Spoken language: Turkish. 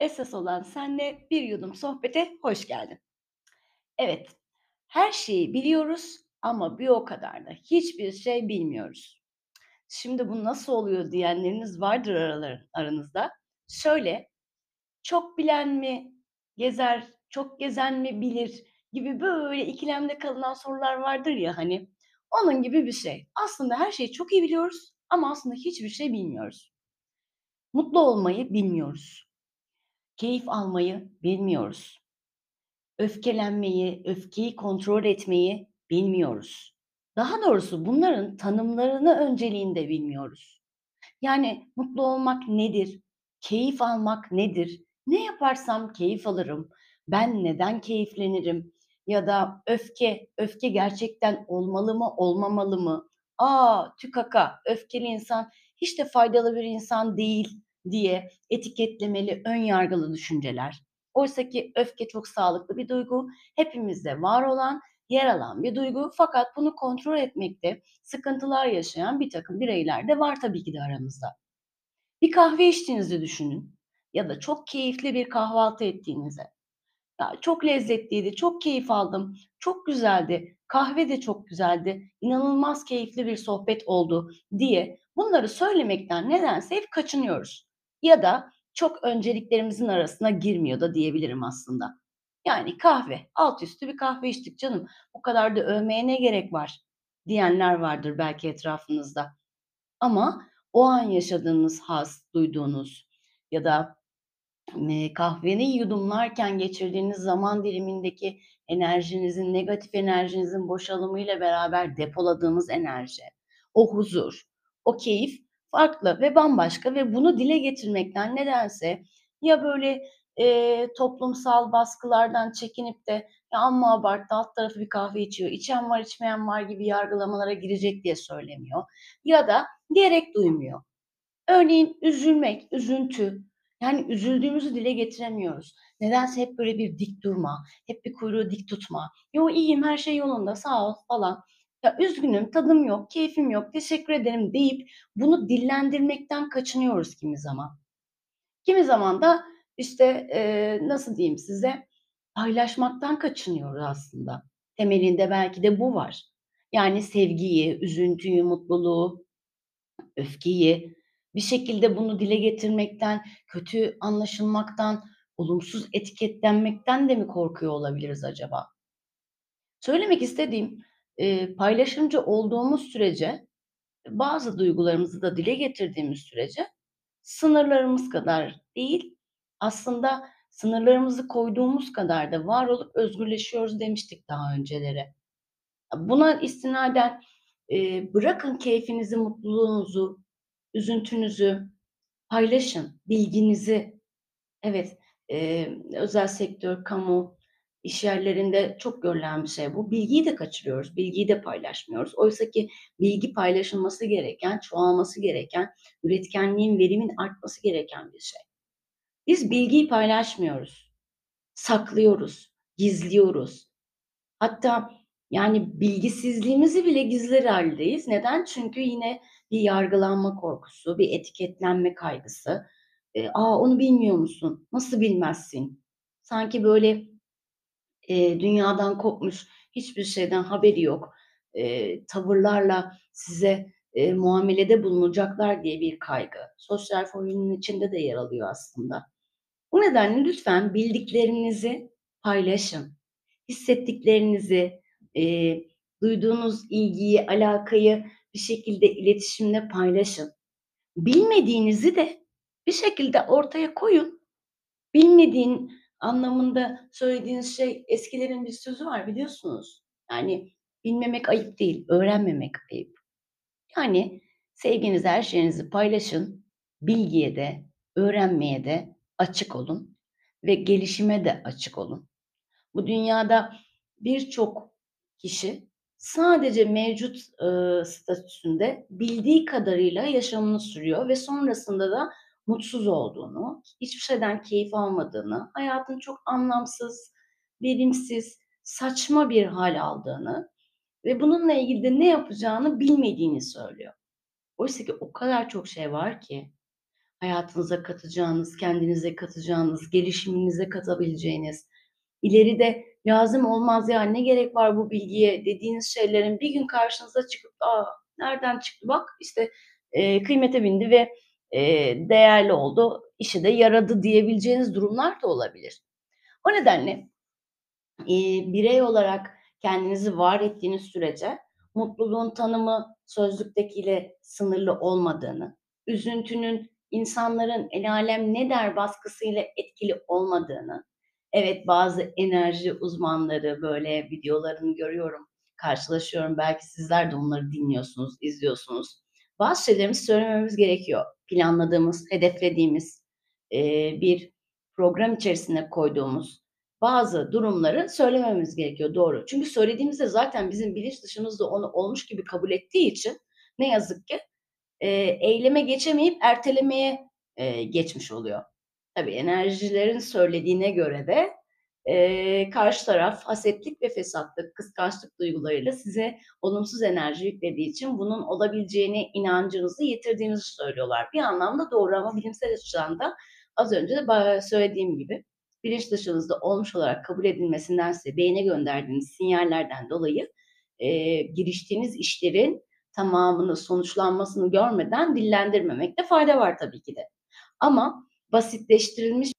Esas olan senle bir yudum sohbete hoş geldin. Evet, her şeyi biliyoruz ama bir o kadar da hiçbir şey bilmiyoruz. Şimdi bu nasıl oluyor diyenleriniz vardır aranızda. Şöyle, çok bilen mi gezer, çok gezen mi bilir gibi böyle ikilemde kalınan sorular vardır ya hani. Onun gibi bir şey. Aslında her şeyi çok iyi biliyoruz ama aslında hiçbir şey bilmiyoruz. Mutlu olmayı bilmiyoruz. Keyif almayı bilmiyoruz. Öfkelenmeyi, öfkeyi kontrol etmeyi bilmiyoruz. Daha doğrusu bunların tanımlarını önceliğinde bilmiyoruz. Yani mutlu olmak nedir? Keyif almak nedir? Ne yaparsam keyif alırım? Ben neden keyiflenirim? Ya da öfke, öfke gerçekten olmalı mı, olmamalı mı? Aa, tükaka, öfkeli insan hiç de faydalı bir insan değil diye etiketlemeli ön yargılı düşünceler. Oysa ki öfke çok sağlıklı bir duygu, hepimizde var olan, yer alan bir duygu fakat bunu kontrol etmekte sıkıntılar yaşayan bir takım bireyler de var tabii ki de aramızda. Bir kahve içtiğinizi düşünün ya da çok keyifli bir kahvaltı ettiğinizi. Çok lezzetliydi, çok keyif aldım, çok güzeldi, kahve de çok güzeldi, inanılmaz keyifli bir sohbet oldu diye bunları söylemekten nedense hep kaçınıyoruz. Ya da çok önceliklerimizin arasına girmiyor da diyebilirim aslında. Yani kahve, alt üstü bir kahve içtik canım. O kadar da övmeye ne gerek var diyenler vardır belki etrafınızda. Ama o an yaşadığınız haz, duyduğunuz ya da Eee, kahveni yudumlarken geçirdiğiniz zaman dilimindeki enerjinizin, negatif enerjinizin boşalımıyla beraber depoladığınız enerji, o huzur, o keyif farklı ve bambaşka ve bunu dile getirmekten nedense ya böyle, eee, toplumsal baskılardan çekinip de "Ya, amma abarttı, alt tarafı bir kahve içiyor, içen var, içmeyen var." gibi yargılamalara girecek diye söylemiyor ya da gerek duymuyor. Örneğin üzülmek, üzüntü, yani üzüldüğümüzü dile getiremiyoruz. Nedense hep böyle bir dik durma, hep bir kuyruğu dik tutma. "Yo, iyiyim, her şey yolunda, sağ ol." falan. Ya, üzgünüm, tadım yok, keyfim yok, teşekkür ederim deyip bunu dillendirmekten kaçınıyoruz kimi zaman. Kimi zaman da, işte, eee, nasıl diyeyim size, paylaşmaktan kaçınıyoruz aslında. Temelinde belki de bu var. Yani sevgiyi, üzüntüyü, mutluluğu öfkeyi, bir şekilde bunu dile getirmekten, kötü anlaşılmaktan, olumsuz etiketlenmekten de mi korkuyor olabiliriz acaba? Söylemek istediğim, eee, paylaşımcı olduğumuz sürece, bazı duygularımızı da dile getirdiğimiz sürece sınırlarımız kadar değil, aslında sınırlarımızı koyduğumuz kadar da var olup özgürleşiyoruz demiştik daha önceleri. Buna istinaden, eee, bırakın keyfinizi, mutluluğunuzu, üzüntünüzü paylaşın, bilginizi. Evet, eee, özel sektör, kamu, iş yerlerinde çok görülen bir şey bu. Bilgiyi de kaçırıyoruz, bilgiyi de paylaşmıyoruz. Oysaki bilgi paylaşılması gereken, çoğalması gereken, üretkenliğin, verimin artması gereken bir şey. Biz bilgiyi paylaşmıyoruz, saklıyoruz, gizliyoruz. Hatta, yani, bilgisizliğimizi bile gizler hâldeyiz. Neden? Çünkü yine bir yargılanma korkusu, bir etiketlenme kaygısı. Eee, "A, onu bilmiyor musun? Nasıl bilmezsin?" Sanki böyle, eee, dünyadan kopmuş, hiçbir şeyden haberi yok, eee, tavırlarla size, eee, muamelede bulunacaklar diye bir kaygı. Sosyal fobinin içinde de yer alıyor aslında. Bu nedenle lütfen bildiklerinizi paylaşın. Hissettiklerinizi, eee, duyduğunuz ilgiyi, alakayı bir şekilde iletişimle paylaşın. Bilmediğinizi de bir şekilde ortaya koyun. Bilmediğin anlamında söylediğiniz şey eskilerin bir sözü var biliyorsunuz. Yani bilmemek ayıp değil, öğrenmemek ayıp. Yani sevginizi, her şeyinizi paylaşın. Bilgiye de, öğrenmeye de açık olun ve gelişime de açık olun. Bu dünyada birçok kişi sadece mevcut, ııı, statüsünde bildiği kadarıyla yaşamını sürüyor ve sonrasında da mutsuz olduğunu, hiçbir şeyden keyif almadığını, hayatın çok anlamsız, verimsiz, saçma bir hâl aldığını ve bununla ilgili de ne yapacağını bilmediğini söylüyor. Oysaki o kadar çok şey var ki hayatınıza katacağınız, kendinize katacağınız, gelişiminize katabileceğiniz, ileride lazım olmaz ya, ne gerek var bu bilgiye dediğiniz şeylerin bir gün karşınıza çıkıp, "A, nereden çıktı bak, işte, eee, kıymete bindi ve, eee, değerli oldu, işe de yaradı." diyebileceğiniz durumlar da olabilir. O nedenle, eee, birey olarak kendinizi var ettiğiniz sürece mutluluğun tanımı sözlüktekiyle sınırlı olmadığını, üzüntünün insanların "El âlem ne der?" baskısıyla etkili olmadığını, evet, bazı enerji uzmanları, böyle, videolarını görüyorum, karşılaşıyorum, belki sizler de onları dinliyorsunuz, izliyorsunuz. Bazı şeylerimizi söylememiz gerekiyor. Planladığımız, hedeflediğimiz, eee, bir program içerisine koyduğumuz bazı durumları söylememiz gerekiyor, doğru. Çünkü söylediğimizde zaten bizim bilinç dışımız da onu olmuş gibi kabul ettiği için ne yazık ki, eee, eyleme geçemeyip ertelemeye, eee, geçmiş oluyor. Tabii enerjilerin söylediğine göre de, eee, karşı taraf hasetlik ve fesatlık, kıskançlık duygularıyla size olumsuz enerji yüklediği için bunun olabileceğine inancınızı yitirdiğinizi söylüyorlar. Bir anlamda doğru ama bilimsel açıdan da az önce de söylediğim gibi bilinç dışınızda olmuş olarak kabul edilmesindense beyne gönderdiğiniz sinyallerden dolayı, eee, giriştiğiniz işlerin tamamını, sonuçlanmasını görmeden dillendirmemekte fayda var tabii ki de. Ama basitleştirilmiş